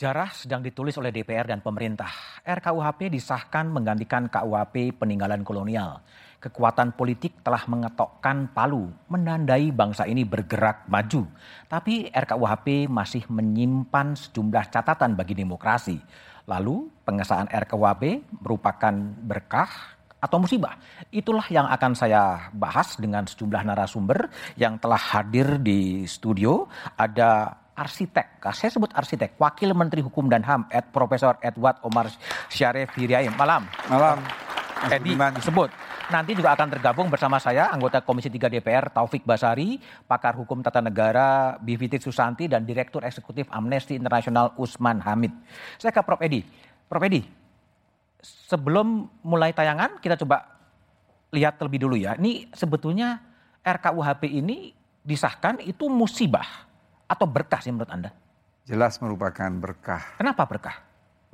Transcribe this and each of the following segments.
Sejarah sedang ditulis oleh DPR dan pemerintah. RKUHP disahkan menggantikan KUHP peninggalan kolonial. Kekuatan politik telah mengetokkan palu, menandai bangsa ini bergerak maju. Tapi RKUHP masih menyimpan sejumlah catatan bagi demokrasi. Lalu pengesahan RKUHP merupakan berkah atau musibah? Itulah yang akan saya bahas dengan sejumlah narasumber yang telah hadir di studio. Ada arsitek, saya sebut arsitek, Wakil Menteri Hukum dan HAM, Ed Profesor Edward Omar Syarif Hiriaim. Malam. Malam. Mas Edi disebut. Nanti juga akan tergabung bersama saya anggota Komisi 3 DPR Taufik Basari, pakar hukum tata negara Bivitri Susanti dan Direktur Eksekutif Amnesty International Usman Hamid. Saya ke Prof Edi. Prof Edi, sebelum mulai tayangan kita coba lihat terlebih dulu ya. Ini sebetulnya RKUHP ini disahkan itu musibah atau berkah sih menurut Anda? Jelas merupakan berkah. Kenapa berkah?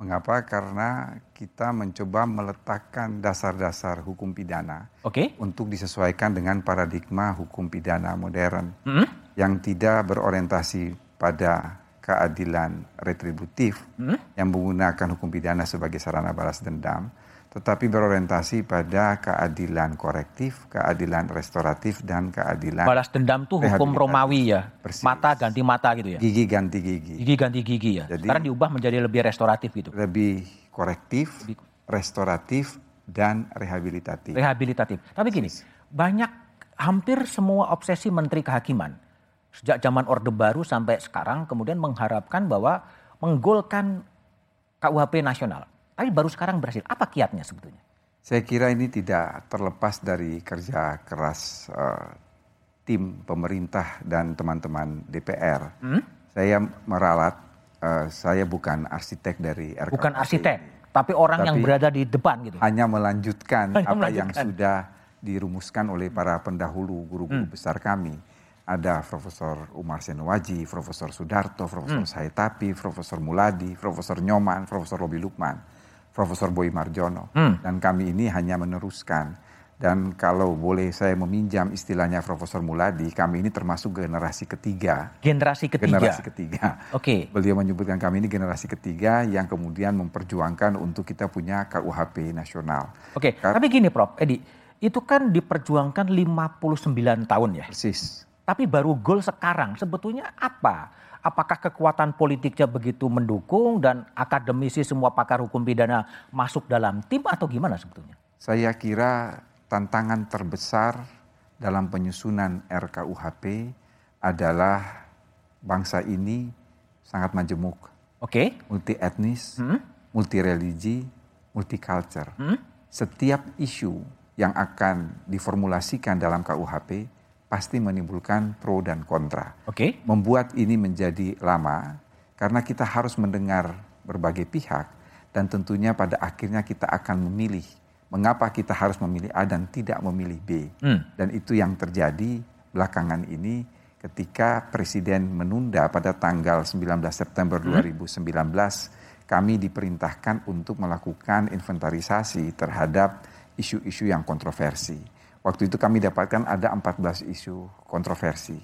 Mengapa? Karena kita mencoba meletakkan dasar-dasar hukum pidana okay. untuk disesuaikan dengan paradigma hukum pidana modern mm -hmm. yang tidak berorientasi pada keadilan retributif mm -hmm. yang menggunakan hukum pidana sebagai sarana balas dendam, tetapi berorientasi pada keadilan korektif, keadilan restoratif, dan keadilan balas dendam tuh hukum Romawi ya, Persis. mata ganti mata gitu ya, gigi ganti gigi, gigi ganti gigi ya. Jadi, Sekarang diubah menjadi lebih restoratif gitu, lebih korektif, lebih... restoratif, dan rehabilitatif. Rehabilitatif. Tapi gini, banyak hampir semua obsesi Menteri Kehakiman sejak zaman Orde Baru sampai sekarang kemudian mengharapkan bahwa menggolkan KUHP nasional tapi baru sekarang berhasil. Apa kiatnya sebetulnya? Saya kira ini tidak terlepas dari kerja keras uh, tim pemerintah dan teman-teman DPR. Hmm? Saya meralat, uh, saya bukan arsitek dari RKP. Bukan arsitek, tapi orang tapi yang berada di depan gitu. Hanya melanjutkan hanya apa melanjutkan. yang sudah dirumuskan oleh para pendahulu guru-guru hmm. besar kami ada Profesor Umar Senwaji, Profesor Sudarto, Profesor hmm. Saitapi, Profesor Muladi, Profesor Nyoman, Profesor Robi Lukman. Profesor Boy Marjono. Hmm. Dan kami ini hanya meneruskan. Dan kalau boleh saya meminjam istilahnya Profesor Muladi, kami ini termasuk generasi ketiga. Generasi ketiga? Generasi ketiga. Oke. Okay. Beliau menyebutkan kami ini generasi ketiga yang kemudian memperjuangkan untuk kita punya KUHP nasional. Oke, okay. tapi gini Prof, Edi, itu kan diperjuangkan 59 tahun ya? Persis. Tapi baru gol sekarang, sebetulnya apa? Apakah kekuatan politiknya begitu mendukung dan akademisi semua pakar hukum pidana masuk dalam tim atau gimana sebetulnya? Saya kira tantangan terbesar dalam penyusunan RKUHP adalah bangsa ini sangat majemuk. Oke. Okay. Multi etnis, hmm? multi religi, multi culture. Hmm? Setiap isu yang akan diformulasikan dalam KUHP pasti menimbulkan pro dan kontra. Oke. Okay. Membuat ini menjadi lama karena kita harus mendengar berbagai pihak dan tentunya pada akhirnya kita akan memilih mengapa kita harus memilih A dan tidak memilih B. Hmm. Dan itu yang terjadi belakangan ini ketika Presiden menunda pada tanggal 19 September hmm. 2019 kami diperintahkan untuk melakukan inventarisasi terhadap isu-isu yang kontroversi Waktu itu kami dapatkan ada 14 isu kontroversi.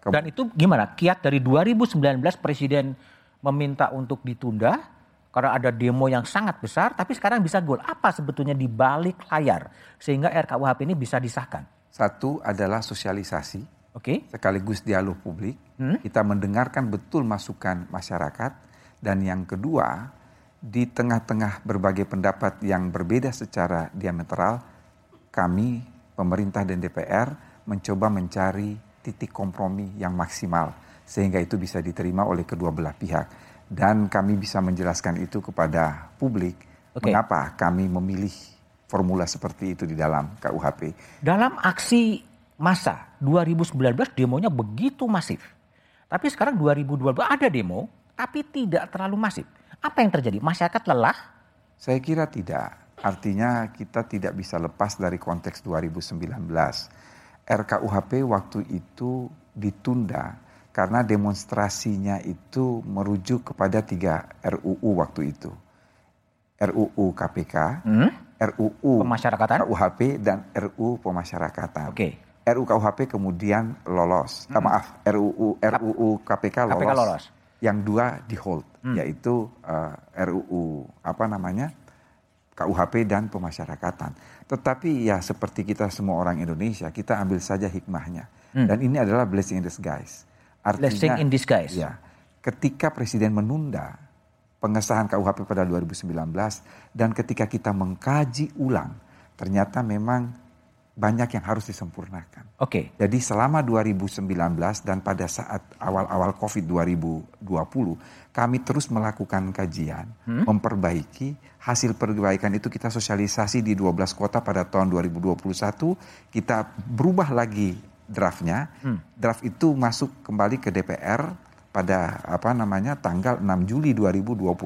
Dan itu gimana? Kiat dari 2019 Presiden meminta untuk ditunda karena ada demo yang sangat besar, tapi sekarang bisa gol. Apa sebetulnya di balik layar sehingga RKUHP ini bisa disahkan? Satu adalah sosialisasi, oke, okay. sekaligus dialog publik. Hmm? Kita mendengarkan betul masukan masyarakat, dan yang kedua di tengah-tengah berbagai pendapat yang berbeda secara diametral, kami pemerintah dan DPR mencoba mencari titik kompromi yang maksimal sehingga itu bisa diterima oleh kedua belah pihak dan kami bisa menjelaskan itu kepada publik okay. mengapa kami memilih formula seperti itu di dalam KUHP. Dalam aksi masa 2019 demonya begitu masif. Tapi sekarang 2022 ada demo tapi tidak terlalu masif. Apa yang terjadi? Masyarakat lelah? Saya kira tidak. Artinya kita tidak bisa lepas dari konteks 2019. RKUHP waktu itu ditunda karena demonstrasinya itu merujuk kepada tiga RUU waktu itu. RUU KPK, hmm? RUU Pemasyarakatan, KUHP, dan RUU Pemasyarakatan. Oke. Okay. RUU KUHP kemudian lolos. Hmm. Eh, maaf, RUU RUU KPK lolos. KPK lolos. Yang dua di hold. hmm. yaitu uh, eh, RUU apa namanya KUHP dan pemasyarakatan. Tetapi ya seperti kita semua orang Indonesia, kita ambil saja hikmahnya. Hmm. Dan ini adalah blessing in disguise. Artinya, blessing in disguise. Ya, ketika presiden menunda pengesahan KUHP pada 2019 dan ketika kita mengkaji ulang, ternyata memang banyak yang harus disempurnakan. Oke. Okay. Jadi selama 2019 dan pada saat awal-awal COVID 2020, kami terus melakukan kajian, hmm? memperbaiki hasil perbaikan itu kita sosialisasi di 12 kota pada tahun 2021, kita berubah lagi draftnya. Hmm. Draft itu masuk kembali ke DPR pada apa namanya tanggal 6 Juli 2022.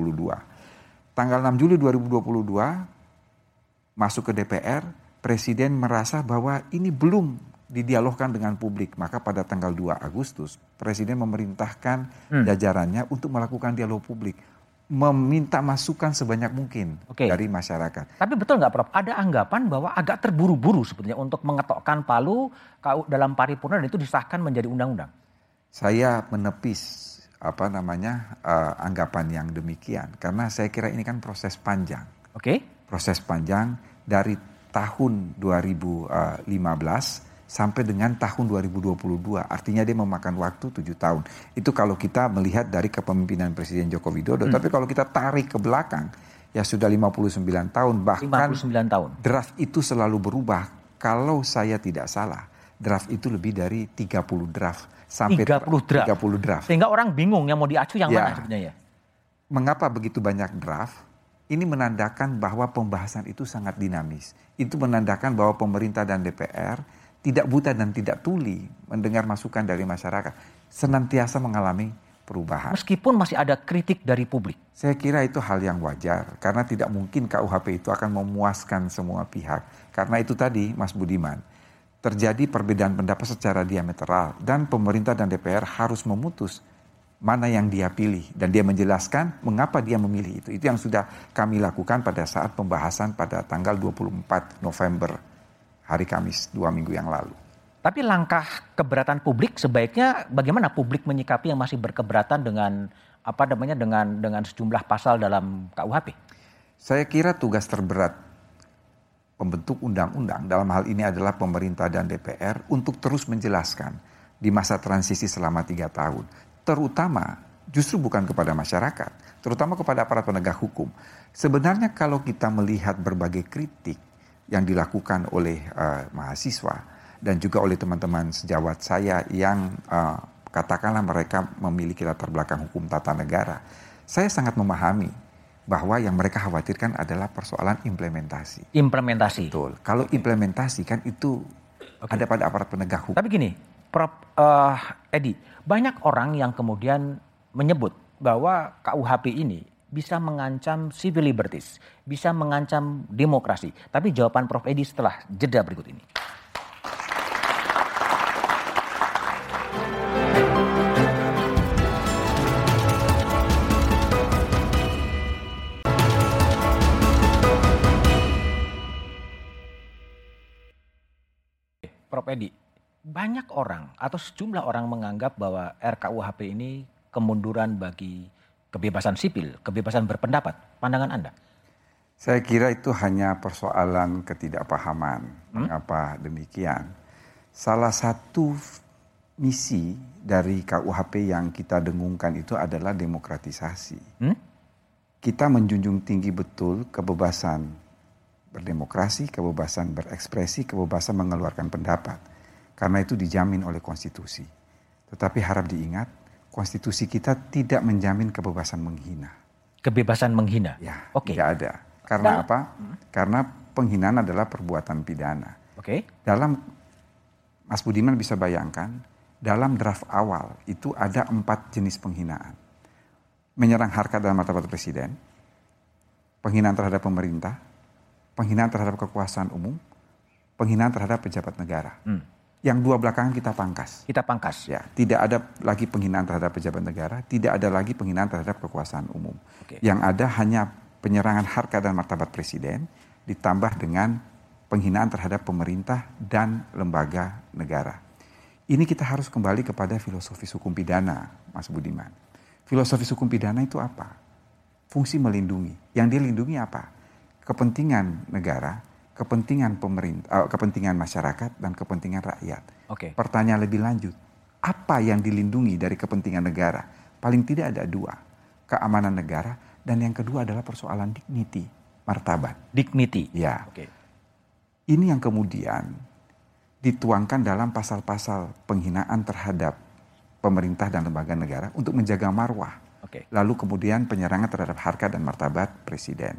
Tanggal 6 Juli 2022 masuk ke DPR presiden merasa bahwa ini belum didialogkan dengan publik. Maka pada tanggal 2 Agustus, presiden memerintahkan hmm. jajarannya untuk melakukan dialog publik. Meminta masukan sebanyak mungkin okay. dari masyarakat. Tapi betul nggak Prof? Ada anggapan bahwa agak terburu-buru sebetulnya untuk mengetokkan palu dalam paripurna dan itu disahkan menjadi undang-undang. Saya menepis apa namanya uh, anggapan yang demikian karena saya kira ini kan proses panjang. Oke. Okay. Proses panjang dari tahun 2015 sampai dengan tahun 2022. Artinya dia memakan waktu tujuh tahun. Itu kalau kita melihat dari kepemimpinan Presiden Joko Widodo. Hmm. Tapi kalau kita tarik ke belakang, ya sudah 59 tahun. Bahkan 59 tahun. draft itu selalu berubah. Kalau saya tidak salah, draft itu lebih dari 30 draft. Sampai 30 draft. 30 draft. Sehingga orang bingung yang mau diacu yang ya. mana sebenarnya ya. Mengapa begitu banyak draft? Ini menandakan bahwa pembahasan itu sangat dinamis. Itu menandakan bahwa pemerintah dan DPR tidak buta dan tidak tuli mendengar masukan dari masyarakat. Senantiasa mengalami perubahan. Meskipun masih ada kritik dari publik. Saya kira itu hal yang wajar karena tidak mungkin KUHP itu akan memuaskan semua pihak. Karena itu tadi Mas Budiman, terjadi perbedaan pendapat secara diametral dan pemerintah dan DPR harus memutus mana yang dia pilih dan dia menjelaskan mengapa dia memilih itu. Itu yang sudah kami lakukan pada saat pembahasan pada tanggal 24 November hari Kamis dua minggu yang lalu. Tapi langkah keberatan publik sebaiknya bagaimana publik menyikapi yang masih berkeberatan dengan apa namanya dengan dengan sejumlah pasal dalam KUHP? Saya kira tugas terberat pembentuk undang-undang dalam hal ini adalah pemerintah dan DPR untuk terus menjelaskan di masa transisi selama tiga tahun terutama justru bukan kepada masyarakat, terutama kepada aparat penegak hukum. Sebenarnya kalau kita melihat berbagai kritik yang dilakukan oleh uh, mahasiswa dan juga oleh teman-teman sejawat saya yang uh, katakanlah mereka memiliki latar belakang hukum tata negara, saya sangat memahami bahwa yang mereka khawatirkan adalah persoalan implementasi. Implementasi. Betul. Kalau implementasi kan itu okay. ada pada aparat penegak hukum. Tapi gini, Prof. Uh, Edi, banyak orang yang kemudian menyebut bahwa KUHP ini bisa mengancam civil liberties, bisa mengancam demokrasi. Tapi jawaban Prof. Edi setelah jeda berikut ini. Prof. Edi, banyak orang atau sejumlah orang menganggap bahwa RKUHP ini kemunduran bagi kebebasan sipil, kebebasan berpendapat. Pandangan Anda? Saya kira itu hanya persoalan ketidakpahaman. Hmm? Mengapa demikian? Salah satu misi dari KUHP yang kita dengungkan itu adalah demokratisasi. Hmm? Kita menjunjung tinggi betul kebebasan berdemokrasi, kebebasan berekspresi, kebebasan mengeluarkan pendapat karena itu dijamin oleh konstitusi. Tetapi harap diingat, konstitusi kita tidak menjamin kebebasan menghina. Kebebasan menghina? Ya, okay. tidak ada. Karena Dan, apa? Karena penghinaan adalah perbuatan pidana. Oke. Okay. Dalam Mas Budiman bisa bayangkan, dalam draft awal itu ada empat jenis penghinaan. Menyerang harkat dan martabat presiden, penghinaan terhadap pemerintah, penghinaan terhadap kekuasaan umum, penghinaan terhadap pejabat negara. Hmm. Yang dua belakangan kita pangkas. Kita pangkas. Ya, tidak ada lagi penghinaan terhadap pejabat negara, tidak ada lagi penghinaan terhadap kekuasaan umum. Okay. Yang ada hanya penyerangan harkat dan martabat presiden ditambah dengan penghinaan terhadap pemerintah dan lembaga negara. Ini kita harus kembali kepada filosofis hukum pidana, Mas Budiman. Filosofi hukum pidana itu apa? Fungsi melindungi. Yang dilindungi apa? Kepentingan negara, kepentingan pemerintah, uh, kepentingan masyarakat dan kepentingan rakyat. Oke. Okay. Pertanyaan lebih lanjut, apa yang dilindungi dari kepentingan negara? Paling tidak ada dua, keamanan negara dan yang kedua adalah persoalan dignity, martabat. Dignity. Ya. Oke. Okay. Ini yang kemudian dituangkan dalam pasal-pasal penghinaan terhadap pemerintah dan lembaga negara untuk menjaga marwah. Okay. Lalu kemudian penyerangan terhadap harkat dan martabat presiden.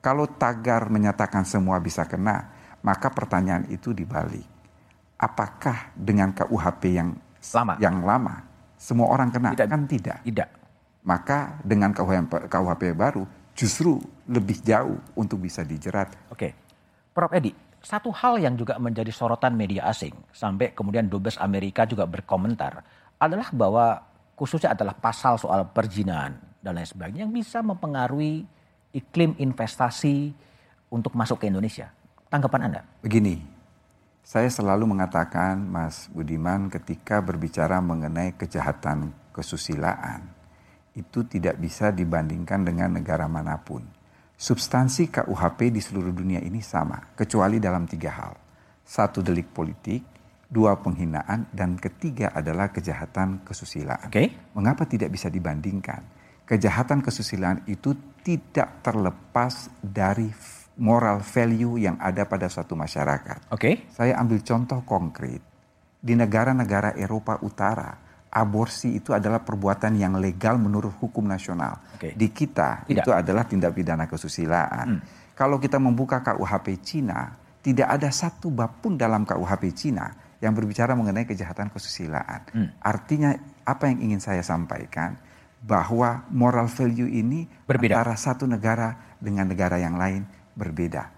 Kalau tagar menyatakan semua bisa kena, maka pertanyaan itu dibalik. Apakah dengan KUHP yang lama, yang lama semua orang kena? Tidak. Kan tidak. Tidak. Maka dengan KUHP, KUHP baru justru lebih jauh untuk bisa dijerat. Oke. Prof Edi, satu hal yang juga menjadi sorotan media asing sampai kemudian dubes Amerika juga berkomentar adalah bahwa khususnya adalah pasal soal perjinahan dan lain sebagainya yang bisa mempengaruhi iklim investasi untuk masuk ke Indonesia. Tanggapan Anda? Begini, saya selalu mengatakan Mas Budiman ketika berbicara mengenai kejahatan kesusilaan, itu tidak bisa dibandingkan dengan negara mana pun. Substansi KUHP di seluruh dunia ini sama, kecuali dalam tiga hal. Satu delik politik, dua penghinaan, dan ketiga adalah kejahatan kesusilaan. Okay. Mengapa tidak bisa dibandingkan? Kejahatan kesusilaan itu tidak terlepas dari moral value yang ada pada suatu masyarakat. Oke. Okay. Saya ambil contoh konkret. Di negara-negara Eropa Utara, aborsi itu adalah perbuatan yang legal menurut hukum nasional. Okay. Di kita Tidak. itu adalah tindak pidana kesusilaan. Hmm. Kalau kita membuka KUHP Cina, tidak ada satu bab pun dalam KUHP Cina yang berbicara mengenai kejahatan kesusilaan. Hmm. Artinya apa yang ingin saya sampaikan bahwa moral value ini berbeda. antara satu negara dengan negara yang lain berbeda.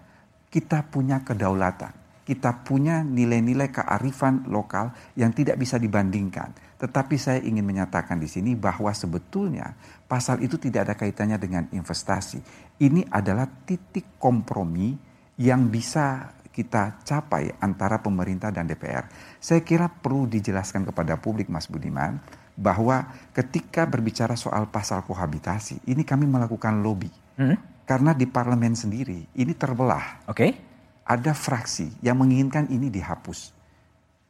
Kita punya kedaulatan, kita punya nilai-nilai kearifan lokal yang tidak bisa dibandingkan. Tetapi saya ingin menyatakan di sini bahwa sebetulnya pasal itu tidak ada kaitannya dengan investasi. Ini adalah titik kompromi yang bisa kita capai antara pemerintah dan DPR. Saya kira perlu dijelaskan kepada publik Mas Budiman bahwa ketika berbicara soal pasal kohabitasi, ini kami melakukan lobby. Hmm? Karena di parlemen sendiri ini terbelah. Oke. Okay. Ada fraksi yang menginginkan ini dihapus.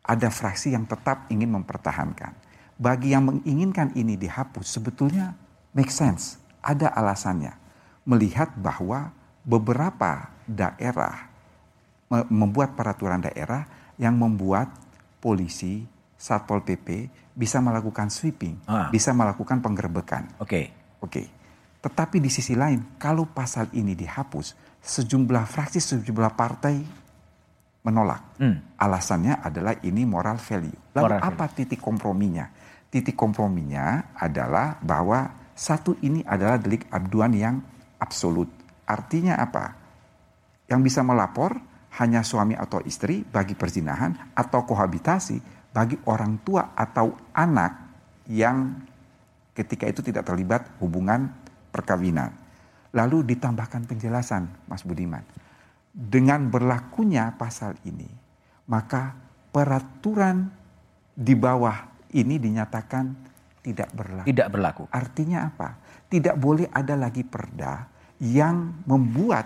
Ada fraksi yang tetap ingin mempertahankan. Bagi yang menginginkan ini dihapus sebetulnya make sense. Ada alasannya. Melihat bahwa beberapa daerah membuat peraturan daerah yang membuat polisi, satpol pp bisa melakukan sweeping, ah. bisa melakukan penggerbekan. Oke. Okay. Oke. Okay. Tetapi di sisi lain, kalau pasal ini dihapus, sejumlah fraksi, sejumlah partai menolak. Hmm. Alasannya adalah ini moral value. Lalu moral apa value. titik komprominya? Titik komprominya adalah bahwa satu ini adalah delik aduan yang absolut. Artinya apa? Yang bisa melapor hanya suami atau istri bagi perzinahan atau kohabitasi bagi orang tua atau anak yang ketika itu tidak terlibat hubungan perkawinan. Lalu ditambahkan penjelasan Mas Budiman. Dengan berlakunya pasal ini, maka peraturan di bawah ini dinyatakan tidak berlaku. Tidak berlaku. Artinya apa? Tidak boleh ada lagi perda yang membuat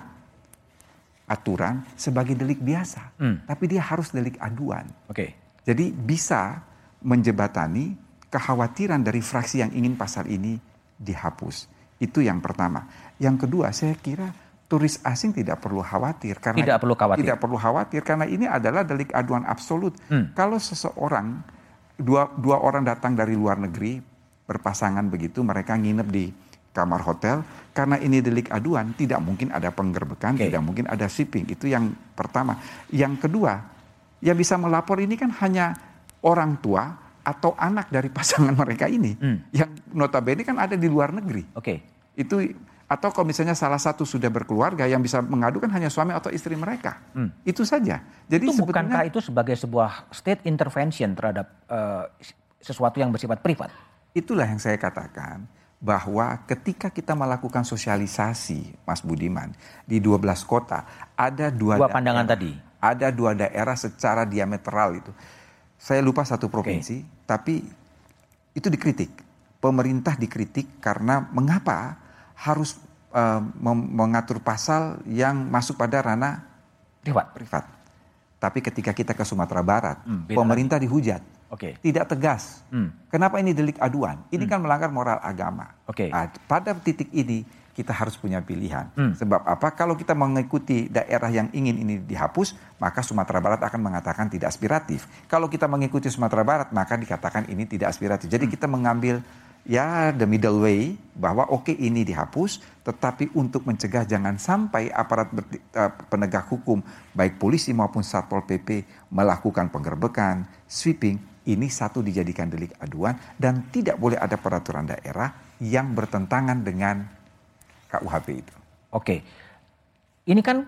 aturan sebagai delik biasa, hmm. tapi dia harus delik aduan. Oke. Okay. Jadi bisa menjebatani kekhawatiran dari fraksi yang ingin pasal ini dihapus. Itu yang pertama. Yang kedua, saya kira turis asing tidak perlu khawatir karena tidak perlu khawatir. Tidak perlu khawatir karena ini adalah delik aduan absolut. Hmm. Kalau seseorang dua dua orang datang dari luar negeri berpasangan begitu, mereka nginep di kamar hotel karena ini delik aduan tidak mungkin ada penggerbekan, okay. tidak mungkin ada shipping. Itu yang pertama. Yang kedua, yang bisa melapor ini kan hanya orang tua atau anak dari pasangan mereka ini hmm. yang notabene kan ada di luar negeri. Oke. Okay. Itu atau kalau misalnya salah satu sudah berkeluarga yang bisa mengadukan hanya suami atau istri mereka. Hmm. Itu saja. Jadi itu bukankah itu sebagai sebuah state intervention terhadap uh, sesuatu yang bersifat privat? Itulah yang saya katakan bahwa ketika kita melakukan sosialisasi, Mas Budiman, di 12 kota, ada dua, dua pandangan tadi. Ada dua daerah secara diametral itu. Saya lupa satu provinsi, okay. tapi itu dikritik. pemerintah dikritik karena mengapa harus uh, mengatur pasal yang masuk pada ranah privat. privat. Tapi ketika kita ke Sumatera Barat, hmm, pemerintah lagi. dihujat. Okay. Tidak tegas. Hmm. Kenapa ini delik aduan? Ini hmm. kan melanggar moral agama. Okay. Nah, pada titik ini kita harus punya pilihan. Hmm. Sebab apa? Kalau kita mengikuti daerah yang ingin ini dihapus, maka Sumatera Barat akan mengatakan tidak aspiratif. Kalau kita mengikuti Sumatera Barat, maka dikatakan ini tidak aspiratif. Jadi hmm. kita mengambil ya the middle way bahwa oke okay, ini dihapus, tetapi untuk mencegah jangan sampai aparat uh, penegak hukum baik polisi maupun satpol pp melakukan penggerbekan, sweeping, ini satu dijadikan delik aduan dan tidak boleh ada peraturan daerah yang bertentangan dengan KUHP itu. Oke, ini kan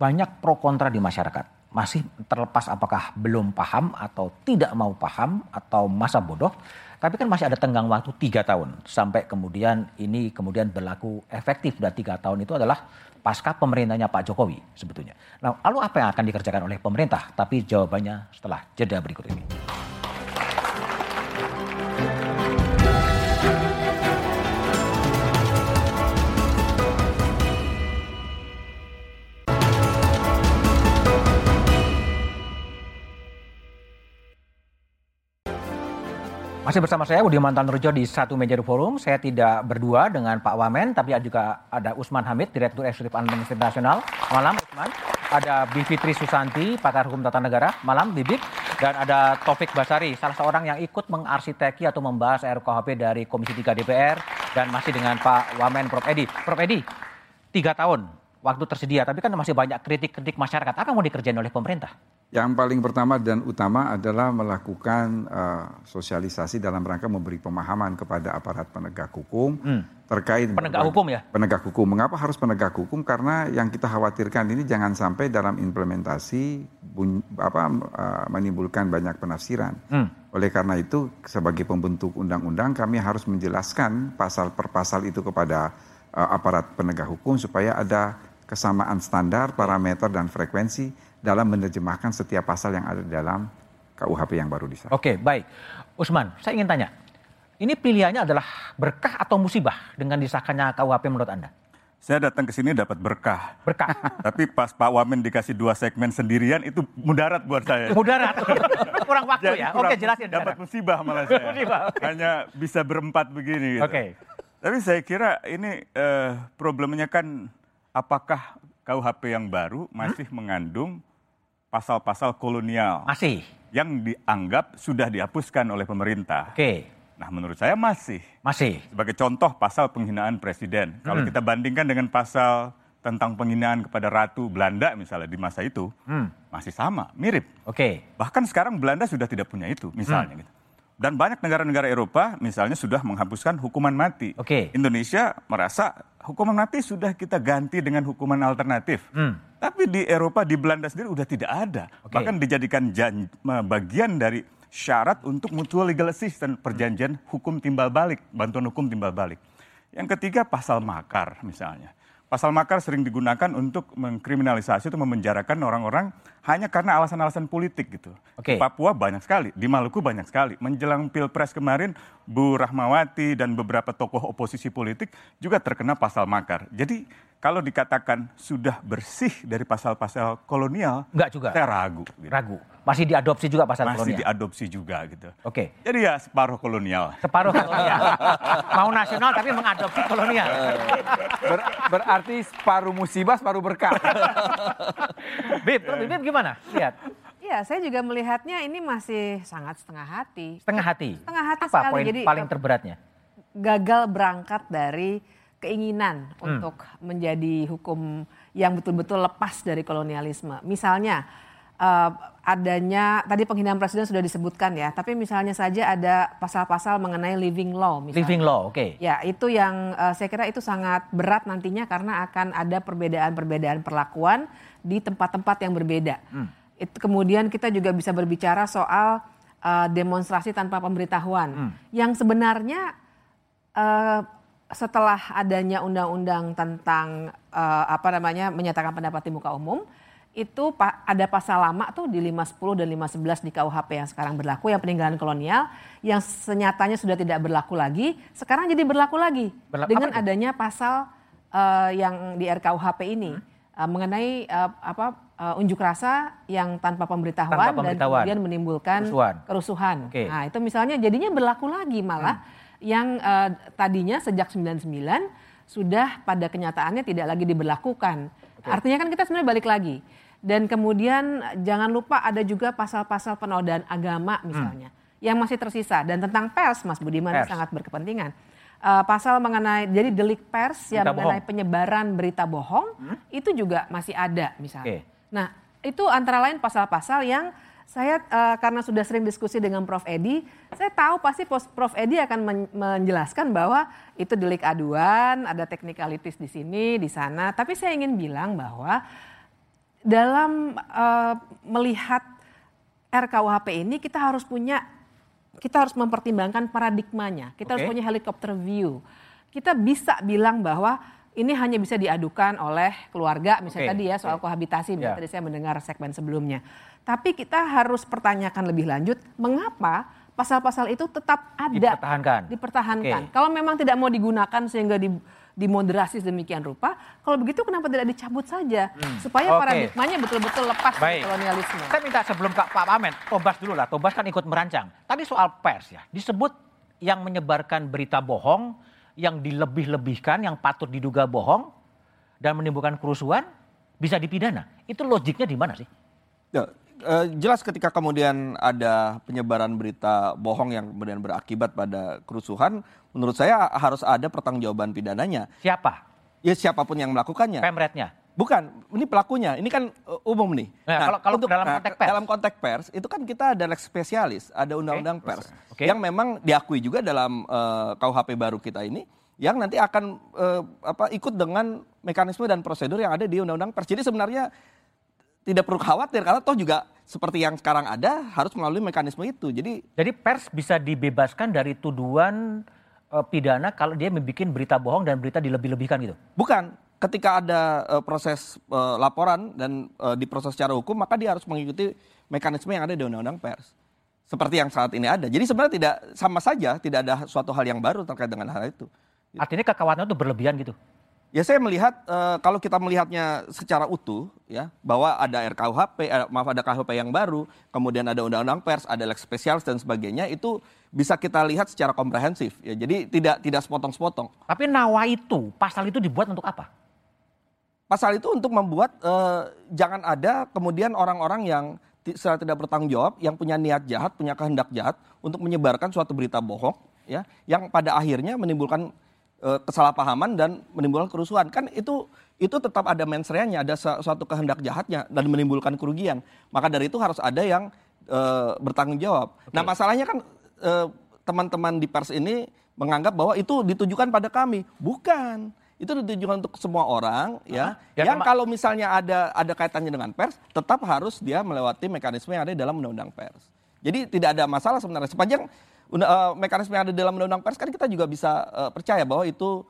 banyak pro kontra di masyarakat. Masih terlepas apakah belum paham atau tidak mau paham atau masa bodoh. Tapi kan masih ada tenggang waktu tiga tahun sampai kemudian ini kemudian berlaku efektif dan tiga tahun itu adalah pasca pemerintahnya Pak Jokowi sebetulnya. Nah, lalu apa yang akan dikerjakan oleh pemerintah? Tapi jawabannya setelah jeda berikut ini. Masih bersama saya Budi Mantan Rejo di satu meja forum. Saya tidak berdua dengan Pak Wamen, tapi juga ada Usman Hamid, Direktur Eksekutif Administrasi Nasional. Malam Usman. Ada Bivitri Susanti, pakar hukum tata negara. Malam Bibit. Dan ada Taufik Basari, salah seorang yang ikut mengarsiteki atau membahas RKHP dari Komisi 3 DPR. Dan masih dengan Pak Wamen Prof. Edi. Prof. Edi, tiga tahun waktu tersedia, tapi kan masih banyak kritik-kritik masyarakat. Apa yang mau dikerjain oleh pemerintah? Yang paling pertama dan utama adalah melakukan uh, sosialisasi dalam rangka memberi pemahaman kepada aparat penegak hukum hmm. terkait penegak hukum ya. Penegak hukum. Mengapa harus penegak hukum? Karena yang kita khawatirkan ini jangan sampai dalam implementasi bun, apa uh, menimbulkan banyak penafsiran. Hmm. Oleh karena itu sebagai pembentuk undang-undang kami harus menjelaskan pasal per pasal itu kepada uh, aparat penegak hukum supaya ada kesamaan standar, parameter dan frekuensi dalam menerjemahkan setiap pasal yang ada di dalam KUHP yang baru disahkan. Oke, baik. Usman, saya ingin tanya. Ini pilihannya adalah berkah atau musibah dengan disahkannya KUHP menurut Anda? Saya datang ke sini dapat berkah. Berkah. Tapi pas Pak Wamen dikasih dua segmen sendirian itu mudarat buat saya. Mudarat. kurang waktu Jadi, ya. Kurang, Oke, jelasin. Dapat musibah malah saya. musibah. Hanya bisa berempat begini gitu. Oke. Tapi saya kira ini uh, problemnya kan apakah KUHP yang baru masih hmm? mengandung pasal-pasal kolonial. Masih. Yang dianggap sudah dihapuskan oleh pemerintah. Oke. Nah menurut saya masih. Masih. Sebagai contoh pasal penghinaan presiden. Hmm. Kalau kita bandingkan dengan pasal tentang penghinaan kepada Ratu Belanda misalnya di masa itu. Hmm. Masih sama, mirip. Oke. Bahkan sekarang Belanda sudah tidak punya itu misalnya hmm. gitu. Dan banyak negara-negara Eropa misalnya sudah menghapuskan hukuman mati. Oke. Indonesia merasa hukuman mati sudah kita ganti dengan hukuman alternatif. Hmm. Tapi di Eropa, di Belanda sendiri udah tidak ada. Okay. Bahkan dijadikan jan, bagian dari syarat untuk mutual legal assistance, perjanjian hukum timbal balik, bantuan hukum timbal balik. Yang ketiga pasal makar misalnya. Pasal makar sering digunakan untuk mengkriminalisasi atau memenjarakan orang-orang hanya karena alasan-alasan politik gitu. Okay. Di Papua banyak sekali, di Maluku banyak sekali. Menjelang Pilpres kemarin, Bu Rahmawati dan beberapa tokoh oposisi politik juga terkena pasal makar. Jadi kalau dikatakan sudah bersih dari pasal-pasal kolonial, enggak juga. Saya ragu. Gitu. Ragu. Masih diadopsi juga pasal Masih kolonial. Masih diadopsi juga gitu. Oke. Okay. Jadi ya separuh kolonial. Separuh kolonial. Mau nasional tapi mengadopsi kolonial. Ber, berarti separuh musibah, separuh berkah. Bib, Bib gimana? Lihat. Iya, saya juga melihatnya ini masih sangat setengah hati. Setengah hati. Setengah hati Apa sekali. poin Jadi, paling terberatnya? Gagal berangkat dari keinginan hmm. untuk menjadi hukum yang betul-betul lepas dari kolonialisme. Misalnya uh, adanya tadi penghinaan presiden sudah disebutkan ya, tapi misalnya saja ada pasal-pasal mengenai living law misalnya. Living law, oke. Okay. Ya, itu yang uh, saya kira itu sangat berat nantinya karena akan ada perbedaan-perbedaan perlakuan di tempat-tempat yang berbeda. Hmm. Itu kemudian kita juga bisa berbicara soal uh, demonstrasi tanpa pemberitahuan hmm. yang sebenarnya uh, setelah adanya undang-undang tentang uh, apa namanya menyatakan pendapat di muka umum itu ada pasal lama tuh di 510 dan 511 di KUHP yang sekarang berlaku yang peninggalan kolonial yang senyatanya sudah tidak berlaku lagi sekarang jadi berlaku lagi Berla dengan adanya pasal uh, yang di RKUHP ini hmm. uh, mengenai uh, apa uh, unjuk rasa yang tanpa pemberitahuan, tanpa pemberitahuan. dan kemudian menimbulkan kerusuhan. kerusuhan. Okay. Nah, itu misalnya jadinya berlaku lagi malah hmm. yang uh, tadinya sejak 99 sudah pada kenyataannya tidak lagi diberlakukan. Okay. Artinya kan kita sebenarnya balik lagi dan kemudian jangan lupa ada juga pasal-pasal penodaan agama misalnya hmm. yang masih tersisa dan tentang pers Mas Budiman pers. sangat berkepentingan. Uh, pasal mengenai jadi delik pers yang mengenai bohong. penyebaran berita bohong hmm? itu juga masih ada misalnya. Okay. Nah, itu antara lain pasal-pasal yang saya uh, karena sudah sering diskusi dengan Prof Edi, saya tahu pasti Prof Edi akan men menjelaskan bahwa itu delik aduan, ada teknikalitis di sini, di sana. Tapi saya ingin bilang bahwa dalam uh, melihat RKUHP ini kita harus punya kita harus mempertimbangkan paradigmanya. Kita okay. harus punya helikopter view. Kita bisa bilang bahwa ini hanya bisa diadukan oleh keluarga, misalnya okay. tadi ya soal okay. kohabitasi, yeah. tadi saya mendengar segmen sebelumnya. Tapi kita harus pertanyakan lebih lanjut, mengapa pasal-pasal itu tetap ada dipertahankan. Dipertahankan. Okay. Kalau memang tidak mau digunakan sehingga di dimoderasi sedemikian rupa. Kalau begitu kenapa tidak dicabut saja hmm. supaya okay. paradigmanya betul-betul lepas Baik. dari kolonialisme. Saya minta sebelum Kak Pak Pamen, Tobas dulu lah. Tobas kan ikut merancang. Tadi soal pers ya, disebut yang menyebarkan berita bohong, yang dilebih-lebihkan, yang patut diduga bohong dan menimbulkan kerusuhan bisa dipidana. Itu logiknya di mana sih? Ya, uh, jelas ketika kemudian ada penyebaran berita bohong yang kemudian berakibat pada kerusuhan, menurut saya harus ada pertanggungjawaban pidananya. Siapa? Ya siapa pun yang melakukannya. Pemretnya. Bukan, ini pelakunya. Ini kan uh, umum nih. Nah, nah kalau, kalau untuk, dalam konteks pers, dalam konteks pers itu kan kita ada lex spesialis, ada undang-undang okay. pers okay. yang memang diakui juga dalam uh, eh, KUHP baru kita ini yang nanti akan uh, apa ikut dengan mekanisme dan prosedur yang ada di undang-undang pers. Jadi sebenarnya tidak perlu khawatir karena toh juga seperti yang sekarang ada harus melalui mekanisme itu. Jadi jadi pers bisa dibebaskan dari tuduhan uh, pidana kalau dia membuat berita bohong dan berita dilebih-lebihkan gitu. Bukan. Ketika ada uh, proses uh, laporan dan uh, diproses secara hukum maka dia harus mengikuti mekanisme yang ada di undang-undang pers. Seperti yang saat ini ada. Jadi sebenarnya tidak sama saja, tidak ada suatu hal yang baru terkait dengan hal itu. Artinya kekhawatiran itu berlebihan gitu. Ya saya melihat uh, kalau kita melihatnya secara utuh ya bahwa ada RKUHP, eh, maaf ada KUHP yang baru, kemudian ada undang-undang pers, ada lex spesialis dan sebagainya itu bisa kita lihat secara komprehensif ya. Jadi tidak tidak sepotong-sepotong. Tapi nawa itu pasal itu dibuat untuk apa? Pasal itu untuk membuat uh, jangan ada kemudian orang-orang yang secara tidak bertanggung jawab yang punya niat jahat, punya kehendak jahat untuk menyebarkan suatu berita bohong ya yang pada akhirnya menimbulkan kesalahpahaman dan menimbulkan kerusuhan. Kan itu itu tetap ada mensreanya, ada suatu kehendak jahatnya dan menimbulkan kerugian. Maka dari itu harus ada yang e, bertanggung jawab. Okay. Nah, masalahnya kan eh, teman-teman di pers ini menganggap bahwa itu ditujukan pada kami. Bukan. Itu ditujukan untuk semua orang ya. ya yang kalau misalnya ada ada kaitannya dengan pers, tetap harus dia melewati mekanisme yang ada dalam undang-undang pers. Jadi tidak ada masalah sebenarnya sepanjang uh, mekanisme yang ada dalam undang-undang pers kan kita juga bisa uh, percaya bahwa itu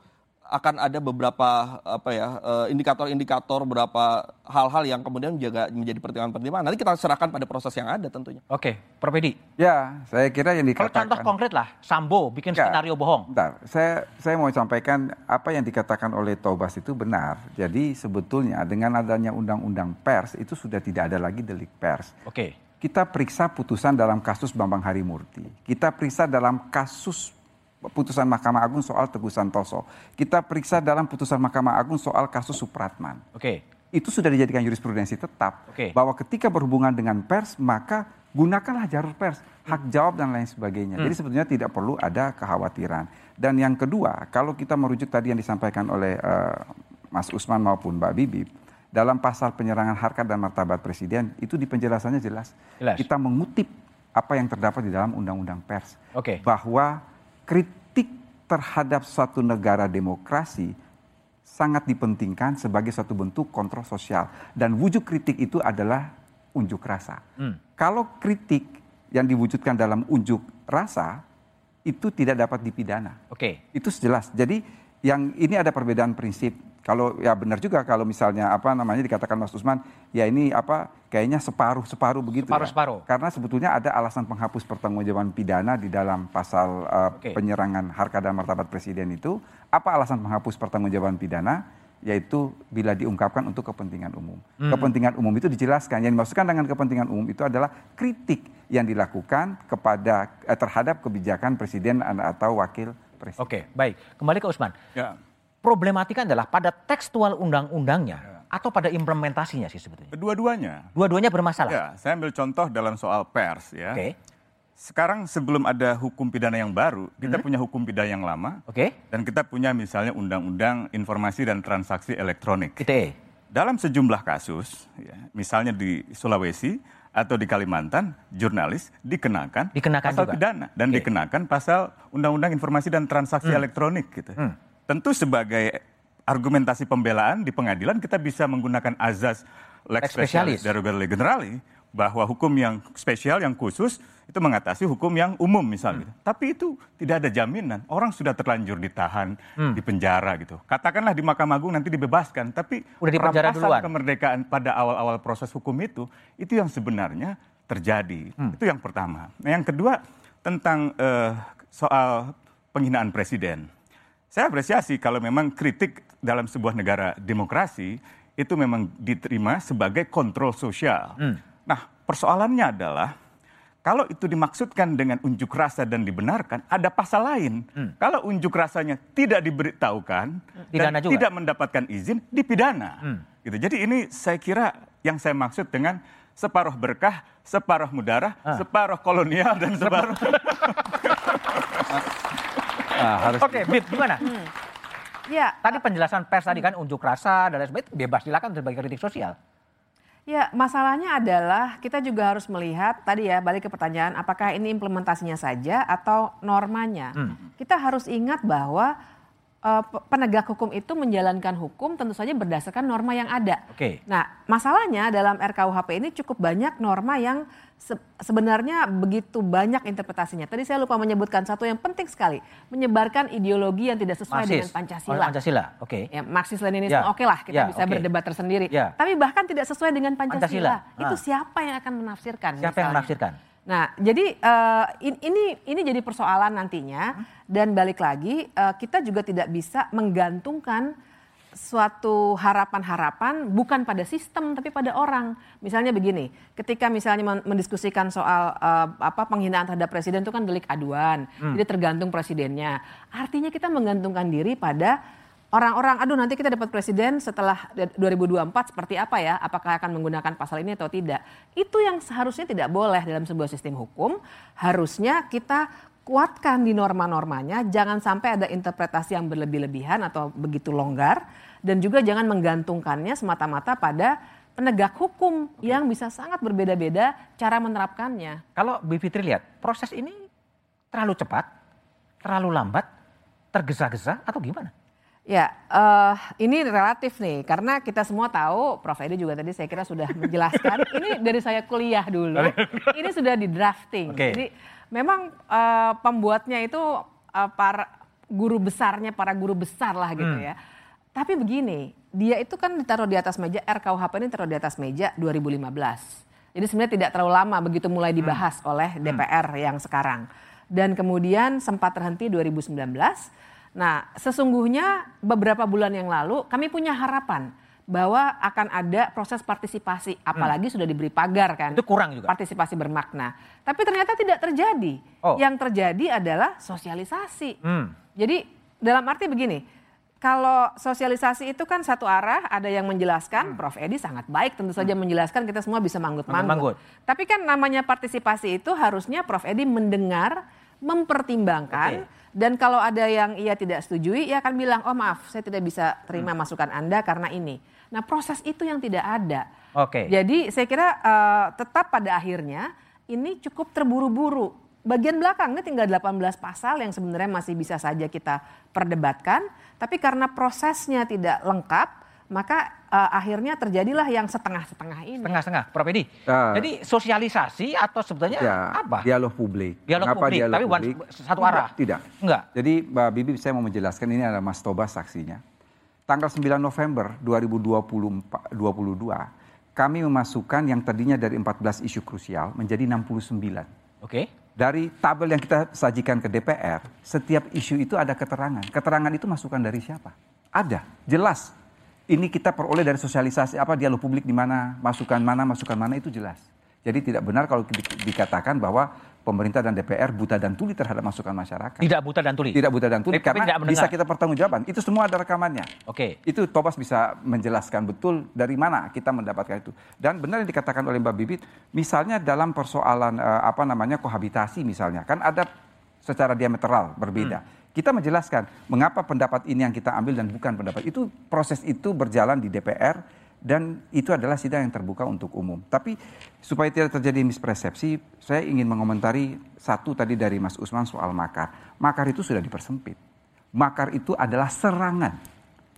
akan ada beberapa apa ya indikator-indikator beberapa hal-hal yang kemudian menjaga menjadi pertimbangan-pertimbangan. Nanti kita serahkan pada proses yang ada tentunya. Oke, Prof Edi. Ya, saya kira yang dikatakan. Kalau contoh konkret lah, Sambo bikin ya, skenario bohong. Bentar, saya saya mau sampaikan apa yang dikatakan oleh Tobas itu benar. Jadi sebetulnya dengan adanya undang-undang pers itu sudah tidak ada lagi delik pers. Oke kita periksa putusan dalam kasus Bambang Harimurti. Kita periksa dalam kasus putusan Mahkamah Agung soal Teguh Santoso. Kita periksa dalam putusan Mahkamah Agung soal kasus Supratman. Oke. Okay. Itu sudah dijadikan jurisprudensi tetap okay. bahwa ketika berhubungan dengan pers maka gunakanlah jalur pers, hak jawab dan lain sebagainya. Hmm. Jadi sebetulnya tidak perlu ada kekhawatiran. Dan yang kedua, kalau kita merujuk tadi yang disampaikan oleh uh, Mas Usman maupun Mbak Bibip, dalam pasal penyerangan harkat dan martabat presiden itu di penjelasannya jelas. jelas. Kita mengutip apa yang terdapat di dalam undang-undang pers okay. bahwa kritik terhadap suatu negara demokrasi sangat dipentingkan sebagai suatu bentuk kontrol sosial dan wujud kritik itu adalah unjuk rasa. Hmm. Kalau kritik yang diwujudkan dalam unjuk rasa itu tidak dapat dipidana. Oke. Okay. Itu jelas. Jadi yang ini ada perbedaan prinsip kalau ya benar juga kalau misalnya apa namanya dikatakan Mas Usman, ya ini apa kayaknya separuh separuh begitu. Separuh ya. separuh. Karena sebetulnya ada alasan penghapus pertanggungjawaban pidana di dalam pasal uh, okay. penyerangan harkat dan martabat presiden itu. Apa alasan penghapus pertanggungjawaban pidana? Yaitu bila diungkapkan untuk kepentingan umum. Hmm. Kepentingan umum itu dijelaskan. Yang dimaksudkan dengan kepentingan umum itu adalah kritik yang dilakukan kepada eh, terhadap kebijakan presiden atau wakil presiden. Oke, baik. Kembali ke Usman. Ya problematika adalah pada tekstual undang-undangnya ya. atau pada implementasinya sih sebetulnya? Dua-duanya. Dua-duanya bermasalah. Ya, saya ambil contoh dalam soal pers ya. Oke. Okay. Sekarang sebelum ada hukum pidana yang baru, kita hmm. punya hukum pidana yang lama. Oke. Okay. Dan kita punya misalnya undang-undang informasi dan transaksi elektronik. ITE. Dalam sejumlah kasus, ya, misalnya di Sulawesi atau di Kalimantan, jurnalis dikenakan, dikenakan pasal juga. pidana dan okay. dikenakan pasal undang-undang informasi dan transaksi hmm. elektronik gitu. Hmm tentu sebagai argumentasi pembelaan di pengadilan kita bisa menggunakan azas lex specialis derogator generali bahwa hukum yang spesial yang khusus itu mengatasi hukum yang umum misalnya. Hmm. Tapi itu tidak ada jaminan. Orang sudah terlanjur ditahan hmm. di penjara gitu. Katakanlah di Mahkamah Agung nanti dibebaskan, tapi udah di penjara duluan. kemerdekaan pada awal-awal proses hukum itu itu yang sebenarnya terjadi. Hmm. Itu yang pertama. Nah, yang kedua tentang uh, soal penghinaan presiden saya apresiasi kalau memang kritik dalam sebuah negara demokrasi itu memang diterima sebagai kontrol sosial. Hmm. Nah, persoalannya adalah kalau itu dimaksudkan dengan unjuk rasa dan dibenarkan, ada pasal lain. Hmm. Kalau unjuk rasanya tidak diberitahukan Pidana dan juga. tidak mendapatkan izin, dipidana. Hmm. Gitu. Jadi ini saya kira yang saya maksud dengan separuh berkah, separuh mudarah, ah. separuh kolonial dan separuh Nah, harus Oke, okay, Bib, gimana? Hmm. Ya. Tadi penjelasan pers tadi kan unjuk rasa dan lain sebagainya bebas silakan sebagai kritik sosial. Ya, masalahnya adalah kita juga harus melihat tadi ya balik ke pertanyaan apakah ini implementasinya saja atau normanya. Hmm. Kita harus ingat bahwa uh, penegak hukum itu menjalankan hukum tentu saja berdasarkan norma yang ada. Oke. Okay. Nah, masalahnya dalam RKUHP ini cukup banyak norma yang se sebenarnya begitu banyak interpretasinya. Tadi saya lupa menyebutkan satu yang penting sekali, menyebarkan ideologi yang tidak sesuai Marxis. dengan Pancasila. Oh, Pancasila, oke. Okay. Ya, Marxis Leninisme ya. oke okay lah, kita ya, bisa okay. berdebat tersendiri. Ya. Tapi bahkan tidak sesuai dengan Pancasila. Pancasila. Itu ah. siapa yang akan menafsirkan? Siapa misalnya? yang menafsirkan? Nah, jadi uh, ini ini jadi persoalan nantinya dan balik lagi uh, kita juga tidak bisa menggantungkan suatu harapan-harapan bukan pada sistem tapi pada orang. Misalnya begini, ketika misalnya mendiskusikan soal uh, apa penghinaan terhadap presiden itu kan delik aduan, hmm. jadi tergantung presidennya. Artinya kita menggantungkan diri pada orang-orang, aduh nanti kita dapat presiden setelah 2024 seperti apa ya? Apakah akan menggunakan pasal ini atau tidak? Itu yang seharusnya tidak boleh dalam sebuah sistem hukum. Harusnya kita kuatkan di norma-normanya, jangan sampai ada interpretasi yang berlebih-lebihan atau begitu longgar, dan juga jangan menggantungkannya semata-mata pada penegak hukum Oke. yang bisa sangat berbeda-beda cara menerapkannya. Kalau Bu Fitri lihat, proses ini terlalu cepat, terlalu lambat, tergesa-gesa atau gimana? Ya, uh, ini relatif nih, karena kita semua tahu, Prof. Edi juga tadi saya kira sudah menjelaskan, ini dari saya kuliah dulu, ini sudah di drafting. Okay. Jadi memang uh, pembuatnya itu uh, para guru besarnya para guru besar lah gitu hmm. ya. Tapi begini, dia itu kan ditaruh di atas meja RKUHP ini taruh di atas meja 2015. Jadi sebenarnya tidak terlalu lama begitu mulai dibahas hmm. oleh DPR hmm. yang sekarang. Dan kemudian sempat terhenti 2019. Nah, sesungguhnya beberapa bulan yang lalu kami punya harapan bahwa akan ada proses partisipasi, apalagi hmm. sudah diberi pagar kan. Itu kurang juga. Partisipasi bermakna. Tapi ternyata tidak terjadi. Oh. Yang terjadi adalah sosialisasi. Hmm. Jadi dalam arti begini, kalau sosialisasi itu kan satu arah, ada yang menjelaskan, hmm. Prof. Edi sangat baik tentu saja hmm. menjelaskan kita semua bisa manggut-manggut. Tapi kan namanya partisipasi itu harusnya Prof. Edi mendengar, mempertimbangkan, okay. Dan kalau ada yang ia tidak setujui, ia akan bilang, oh maaf, saya tidak bisa terima hmm. masukan Anda karena ini. Nah proses itu yang tidak ada. Oke. Okay. Jadi saya kira uh, tetap pada akhirnya ini cukup terburu-buru. Bagian belakang ini tinggal 18 pasal yang sebenarnya masih bisa saja kita perdebatkan. Tapi karena prosesnya tidak lengkap, maka uh, akhirnya terjadilah yang setengah-setengah ini. Setengah-setengah, Prof. Edi. Uh, Jadi sosialisasi atau sebetulnya ya, apa? Dialog publik. Dialog Kenapa publik, dialog tapi publik? satu arah? Tidak. Enggak. Jadi Mbak Bibi saya mau menjelaskan ini adalah Mas Tobas saksinya tanggal 9 November 2022 kami memasukkan yang tadinya dari 14 isu krusial menjadi 69. Oke. Okay. Dari tabel yang kita sajikan ke DPR, setiap isu itu ada keterangan. Keterangan itu masukan dari siapa? Ada, jelas. Ini kita peroleh dari sosialisasi apa dialog publik di mana, masukan mana, masukan mana itu jelas. Jadi tidak benar kalau dikatakan bahwa pemerintah dan DPR buta dan tuli terhadap masukan masyarakat. Tidak buta dan tuli. Tidak buta dan tuli karena tidak bisa kita pertanggungjawaban. Itu semua ada rekamannya. Oke. Itu Tobas bisa menjelaskan betul dari mana kita mendapatkan itu. Dan benar yang dikatakan oleh Mbak Bibit, misalnya dalam persoalan uh, apa namanya kohabitasi misalnya, kan ada secara diametral berbeda. Hmm. Kita menjelaskan mengapa pendapat ini yang kita ambil dan bukan pendapat itu proses itu berjalan di DPR dan itu adalah sidang yang terbuka untuk umum. Tapi supaya tidak terjadi mispersepsi, saya ingin mengomentari satu tadi dari Mas Usman soal makar. Makar itu sudah dipersempit. Makar itu adalah serangan.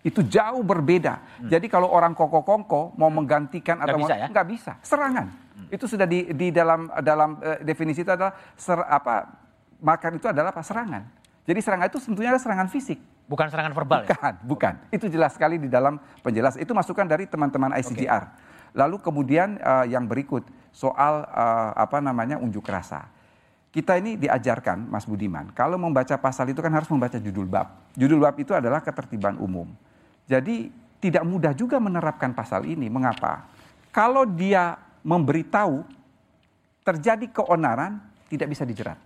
Itu jauh berbeda. Hmm. Jadi kalau orang koko-kongko mau menggantikan atau bisa, mau, ya? nggak bisa, serangan. Hmm. Itu sudah di, di dalam dalam uh, definisi itu adalah ser, apa makar itu adalah apa serangan. Jadi serangan itu tentunya adalah serangan fisik Bukan serangan verbal bukan, ya? Bukan. Itu jelas sekali di dalam penjelasan. Itu masukan dari teman-teman ICGR. Okay. Lalu kemudian uh, yang berikut soal uh, apa namanya unjuk rasa. Kita ini diajarkan, Mas Budiman, kalau membaca pasal itu kan harus membaca judul bab. Judul bab itu adalah ketertiban umum. Jadi tidak mudah juga menerapkan pasal ini. Mengapa? Kalau dia memberitahu terjadi keonaran, tidak bisa dijerat.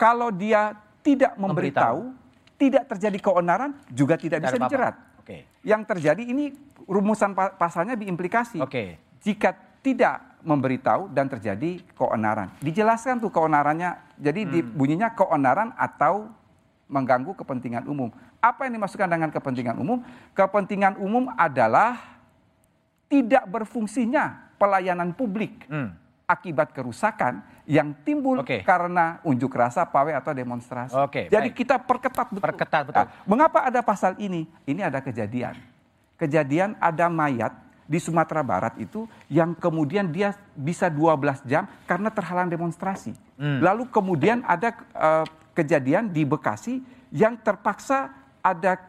Kalau dia tidak memberitahu, memberitahu tidak terjadi keonaran juga tidak bisa dijerat. Okay. Yang terjadi ini rumusan pasalnya diimplikasi. Okay. Jika tidak memberitahu dan terjadi keonaran. Dijelaskan tuh keonarannya. Jadi hmm. bunyinya keonaran atau mengganggu kepentingan umum. Apa yang dimasukkan dengan kepentingan umum? Kepentingan umum adalah tidak berfungsinya pelayanan publik. Hmm akibat kerusakan yang timbul okay. karena unjuk rasa, pawai atau demonstrasi. Okay, Jadi baik. kita perketat betul. Perketat betul. Nah, mengapa ada pasal ini? Ini ada kejadian. Kejadian ada mayat di Sumatera Barat itu yang kemudian dia bisa 12 jam karena terhalang demonstrasi. Hmm. Lalu kemudian ada uh, kejadian di Bekasi yang terpaksa ada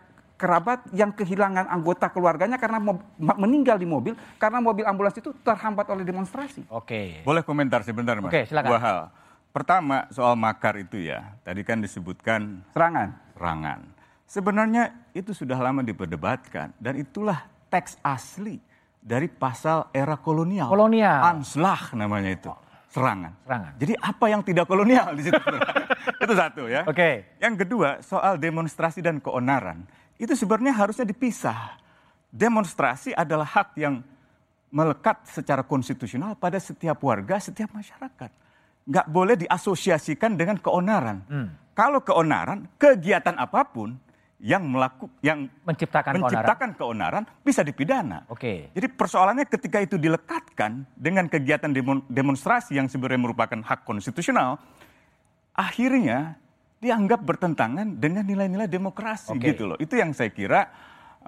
kerabat yang kehilangan anggota keluarganya karena meninggal di mobil karena mobil ambulans itu terhambat oleh demonstrasi. Oke. Boleh komentar sebentar Mas? Oke, silakan. Dua hal. Pertama soal makar itu ya. Tadi kan disebutkan serangan. Serangan. Sebenarnya itu sudah lama diperdebatkan dan itulah teks asli dari pasal era kolonial. Kolonial. Anslah namanya itu. Serangan. Serangan. Jadi apa yang tidak kolonial di situ? itu satu ya. Oke. Okay. Yang kedua soal demonstrasi dan keonaran itu sebenarnya harusnya dipisah. Demonstrasi adalah hak yang melekat secara konstitusional pada setiap warga, setiap masyarakat. Nggak boleh diasosiasikan dengan keonaran. Hmm. Kalau keonaran, kegiatan apa pun yang melakukan yang menciptakan, menciptakan keonaran. keonaran bisa dipidana. Oke. Jadi persoalannya ketika itu dilekatkan dengan kegiatan demonstrasi yang sebenarnya merupakan hak konstitusional, akhirnya dianggap bertentangan dengan nilai-nilai demokrasi okay. gitu loh. Itu yang saya kira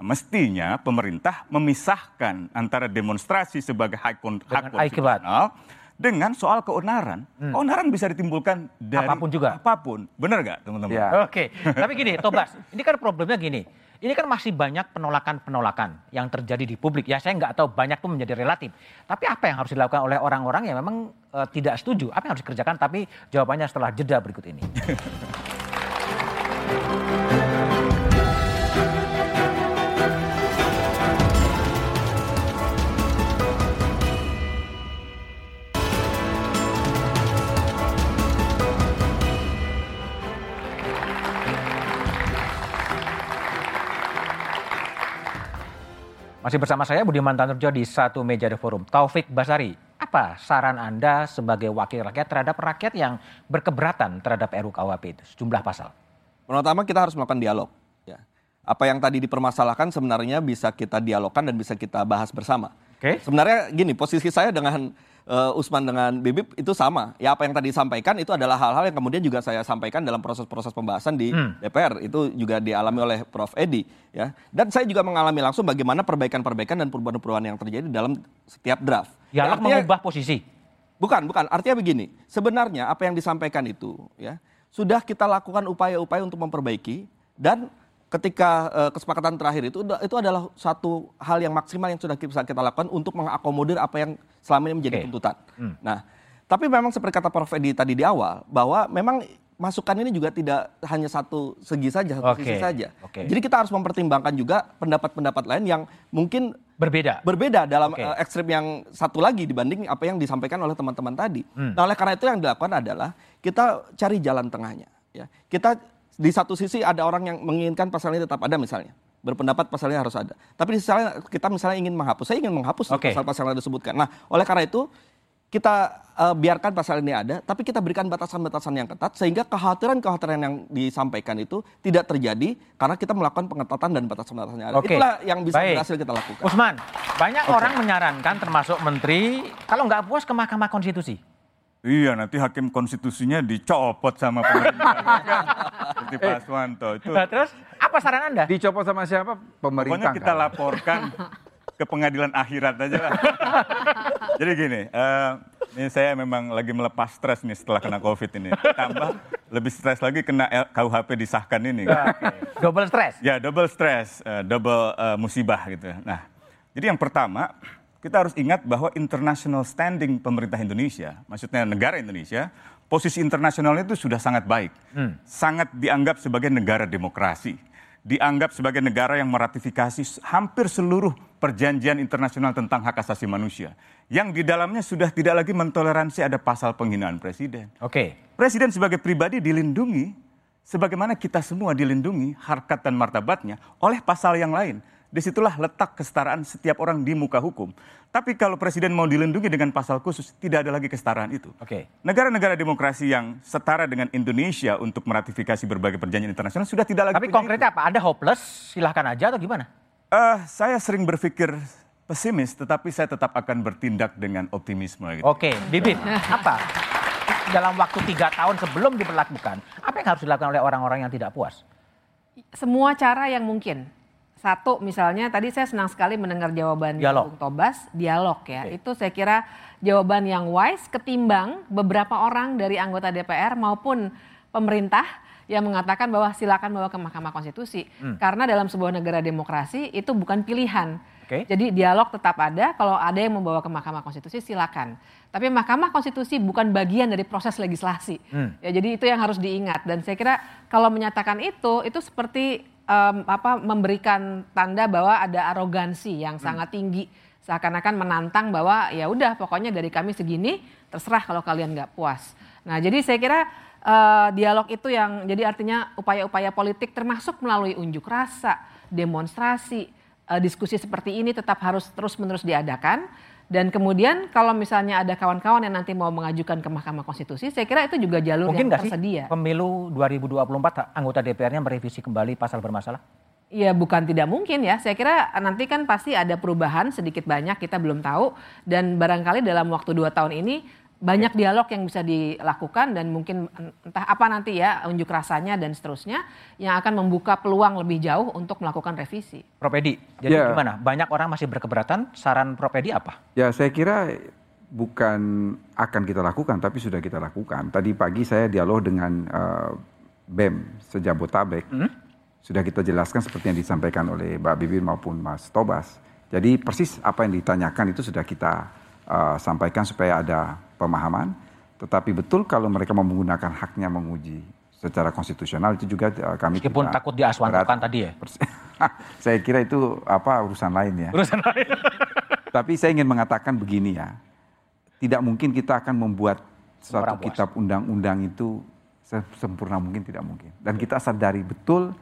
mestinya pemerintah memisahkan antara demonstrasi sebagai hak, hak konstitusional dengan soal keonaran. Hmm. Keonaran bisa ditimbulkan dari apa pun juga. Apa pun. Benar nggak teman-teman? Ya. Oke. Okay. Tapi gini, Tobas, ini kan problemnya gini. Ini kan masih banyak penolakan-penolakan yang terjadi di publik. Ya saya nggak tahu banyak pun menjadi relatif. Tapi apa yang harus dilakukan oleh orang-orang yang memang uh, tidak setuju? Apa yang harus dikerjakan? Tapi jawabannya setelah jeda berikut ini. Masih bersama saya Budiman Tanurjo di satu meja The Forum. Taufik Basari, apa saran Anda sebagai wakil rakyat terhadap rakyat yang berkeberatan terhadap RUU KUHP itu, sejumlah pasal? Pertama kita harus melakukan dialog. Ya. Apa yang tadi dipermasalahkan sebenarnya bisa kita dialogkan dan bisa kita bahas bersama. Okay. Sebenarnya gini, posisi saya dengan uh, Usman dengan Bibip itu sama. Ya apa yang tadi disampaikan itu adalah hal-hal yang kemudian juga saya sampaikan dalam proses-proses pembahasan di hmm. DPR. Itu juga dialami oleh Prof Edi ya. Dan saya juga mengalami langsung bagaimana perbaikan-perbaikan dan perubahan-perubahan yang terjadi dalam setiap draft. Ya, ya mengubah posisi. Bukan, bukan. Artinya begini. Sebenarnya apa yang disampaikan itu ya sudah kita lakukan upaya-upaya untuk memperbaiki dan ketika uh, kesepakatan terakhir itu itu adalah satu hal yang maksimal yang sudah bisa kita lakukan untuk mengakomodir apa yang selama ini menjadi okay. tuntutan. Hmm. Nah, tapi memang seperti kata Prof Edi tadi di awal bahwa memang masukan ini juga tidak hanya satu segi saja, satu okay. sisi saja. Okay. Jadi kita harus mempertimbangkan juga pendapat-pendapat lain yang mungkin berbeda. Berbeda dalam okay. uh, ekstrim yang satu lagi dibanding apa yang disampaikan oleh teman-teman tadi. Hmm. Nah, oleh karena itu yang dilakukan adalah kita cari jalan tengahnya. Ya, kita di satu sisi ada orang yang menginginkan pasal ini tetap ada misalnya berpendapat pasalnya harus ada. Tapi di sisi lain kita misalnya ingin menghapus, saya ingin menghapus okay. pasal-pasal yang disebutkan. Nah, oleh karena itu kita uh, biarkan pasal ini ada, tapi kita berikan batasan-batasan yang ketat sehingga kekhawatiran-kekhawatiran yang disampaikan itu tidak terjadi karena kita melakukan pengetatan dan batasan-batasan yang ada. Okay. Itulah yang bisa Baik. berhasil kita lakukan. Usman, banyak okay. orang menyarankan termasuk menteri kalau nggak puas ke Mahkamah Konstitusi. Iya, nanti hakim konstitusinya dicopot sama pemerintah. Seperti Pak Swanto. Itu. Nah, terus apa saran Anda? Dicopot sama siapa? Pemerintah. Pokoknya kita kan? laporkan ke pengadilan akhirat aja lah. Jadi gini, uh, ini saya memang lagi melepas stres nih setelah kena COVID ini. Tambah lebih stres lagi kena KUHP disahkan ini. Okay. Double stres? Ya, double stres, uh, double uh, musibah gitu. Nah, jadi yang pertama, kita harus ingat bahwa international standing pemerintah Indonesia, maksudnya negara Indonesia, posisi internasionalnya itu sudah sangat baik. Hmm. Sangat dianggap sebagai negara demokrasi dianggap sebagai negara yang meratifikasi hampir seluruh perjanjian internasional tentang hak asasi manusia. Yang di dalamnya sudah tidak lagi mentoleransi ada pasal penghinaan presiden. Oke. Okay. Presiden sebagai pribadi dilindungi, sebagaimana kita semua dilindungi harkat dan martabatnya oleh pasal yang lain Di situlah letak kesetaraan setiap orang di muka hukum. Tapi kalau presiden mau dilindungi dengan pasal khusus, tidak ada lagi kesetaraan itu. Oke. Okay. Negara-negara demokrasi yang setara dengan Indonesia untuk meratifikasi berbagai perjanjian internasional sudah tidak lagi. Tapi konkretnya itu. apa? Ada hopeless? Silahkan aja atau gimana? Uh, saya sering berpikir pesimis, tetapi saya tetap akan bertindak dengan optimisme. Gitu. Oke, okay. Bibit, apa? Dalam waktu tiga tahun sebelum diberlakukan, apa yang harus dilakukan oleh orang-orang yang tidak puas? Semua cara yang mungkin satu misalnya tadi saya senang sekali mendengar jawaban dialog. Bung Tobas dialog ya. Okay. Itu saya kira jawaban yang wise ketimbang beberapa orang dari anggota DPR maupun pemerintah yang mengatakan bahwa silakan bawa ke Mahkamah Konstitusi. Hmm. Karena dalam sebuah negara demokrasi itu bukan pilihan. Okay. Jadi dialog tetap ada, kalau ada yang membawa ke Mahkamah Konstitusi silakan. Tapi Mahkamah Konstitusi bukan bagian dari proses legislasi. Hmm. Ya, jadi itu yang harus diingat dan saya kira kalau menyatakan itu itu seperti um, apa memberikan tanda bahwa ada arogansi yang hmm. sangat tinggi seakan-akan menantang bahwa ya udah pokoknya dari kami segini terserah kalau kalian nggak puas. Nah jadi saya kira uh, dialog itu yang jadi artinya upaya-upaya politik termasuk melalui unjuk rasa, demonstrasi, uh, diskusi seperti ini tetap harus terus-menerus diadakan dan kemudian kalau misalnya ada kawan-kawan yang nanti mau mengajukan ke Mahkamah Konstitusi, saya kira itu juga jalur Mungkin yang tersedia. Sih pemilu 2024 anggota DPR-nya merevisi kembali pasal bermasalah? Ya bukan tidak mungkin ya. Saya kira nanti kan pasti ada perubahan sedikit banyak kita belum tahu dan barangkali dalam waktu dua tahun ini banyak dialog yang bisa dilakukan dan mungkin entah apa nanti ya unjuk rasanya dan seterusnya yang akan membuka peluang lebih jauh untuk melakukan revisi. Prof Edi, jadi ya. gimana? Banyak orang masih berkeberatan, saran Prof Edi apa? Ya saya kira bukan akan kita lakukan tapi sudah kita lakukan. Tadi pagi saya dialog dengan uh, BEM sejabotabek. Hmm? Sudah kita jelaskan seperti yang disampaikan oleh Mbak Bibir maupun Mas Tobas. Jadi persis apa yang ditanyakan itu sudah kita uh, sampaikan supaya ada pemahaman. Tetapi betul kalau mereka menggunakan haknya menguji secara konstitusional itu juga uh, kami meskipun takut diaswantokan tadi ya. saya kira itu apa urusan lain ya. Urusan lain. Tapi saya ingin mengatakan begini ya. Tidak mungkin kita akan membuat suatu kitab undang-undang itu sempurna mungkin tidak mungkin. Dan kita sadari betul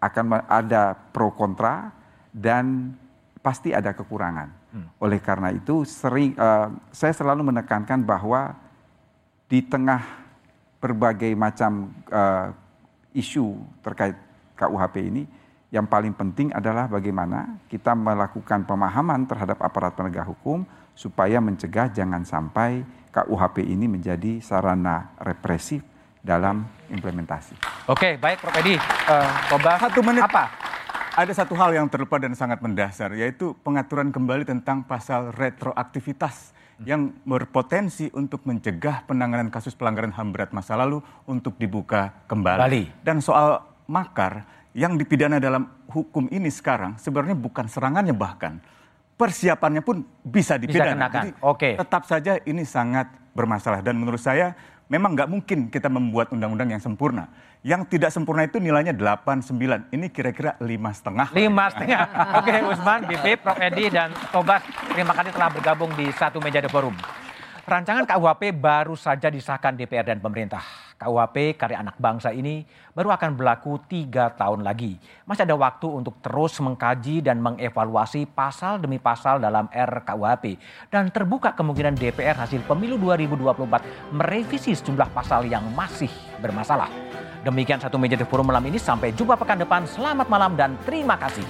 akan ada pro kontra dan pasti ada kekurangan. Hmm. Oleh karena itu sering uh, saya selalu menekankan bahwa di tengah berbagai macam uh, isu terkait KUHP ini yang paling penting adalah bagaimana kita melakukan pemahaman terhadap aparat penegak hukum supaya mencegah jangan sampai KUHP ini menjadi sarana represif dalam implementasi. Oke, baik Prof Edi. Uh, Satu menit apa? Ada satu hal yang terlupa dan sangat mendasar, yaitu pengaturan kembali tentang pasal retroaktivitas yang berpotensi untuk mencegah penanganan kasus pelanggaran HAM berat masa lalu untuk dibuka kembali. Bali. Dan soal makar, yang dipidana dalam hukum ini sekarang sebenarnya bukan serangannya bahkan persiapannya pun bisa dipidana. Bisa Jadi Oke. tetap saja ini sangat bermasalah dan menurut saya memang nggak mungkin kita membuat undang-undang yang sempurna. Yang tidak sempurna itu nilainya 8, 9. Ini kira-kira lima setengah. Lima setengah. Oke, Usman, Bibip, Prof. Edi, dan Tobas, terima kasih telah bergabung di satu meja The Forum. Rancangan KUHP baru saja disahkan DPR dan pemerintah. KUHP karya anak bangsa ini baru akan berlaku tiga tahun lagi. Masih ada waktu untuk terus mengkaji dan mengevaluasi pasal demi pasal dalam RKUHP. Dan terbuka kemungkinan DPR hasil pemilu 2024 merevisi sejumlah pasal yang masih bermasalah. Demikian satu meja The Forum malam ini. Sampai jumpa pekan depan. Selamat malam dan terima kasih.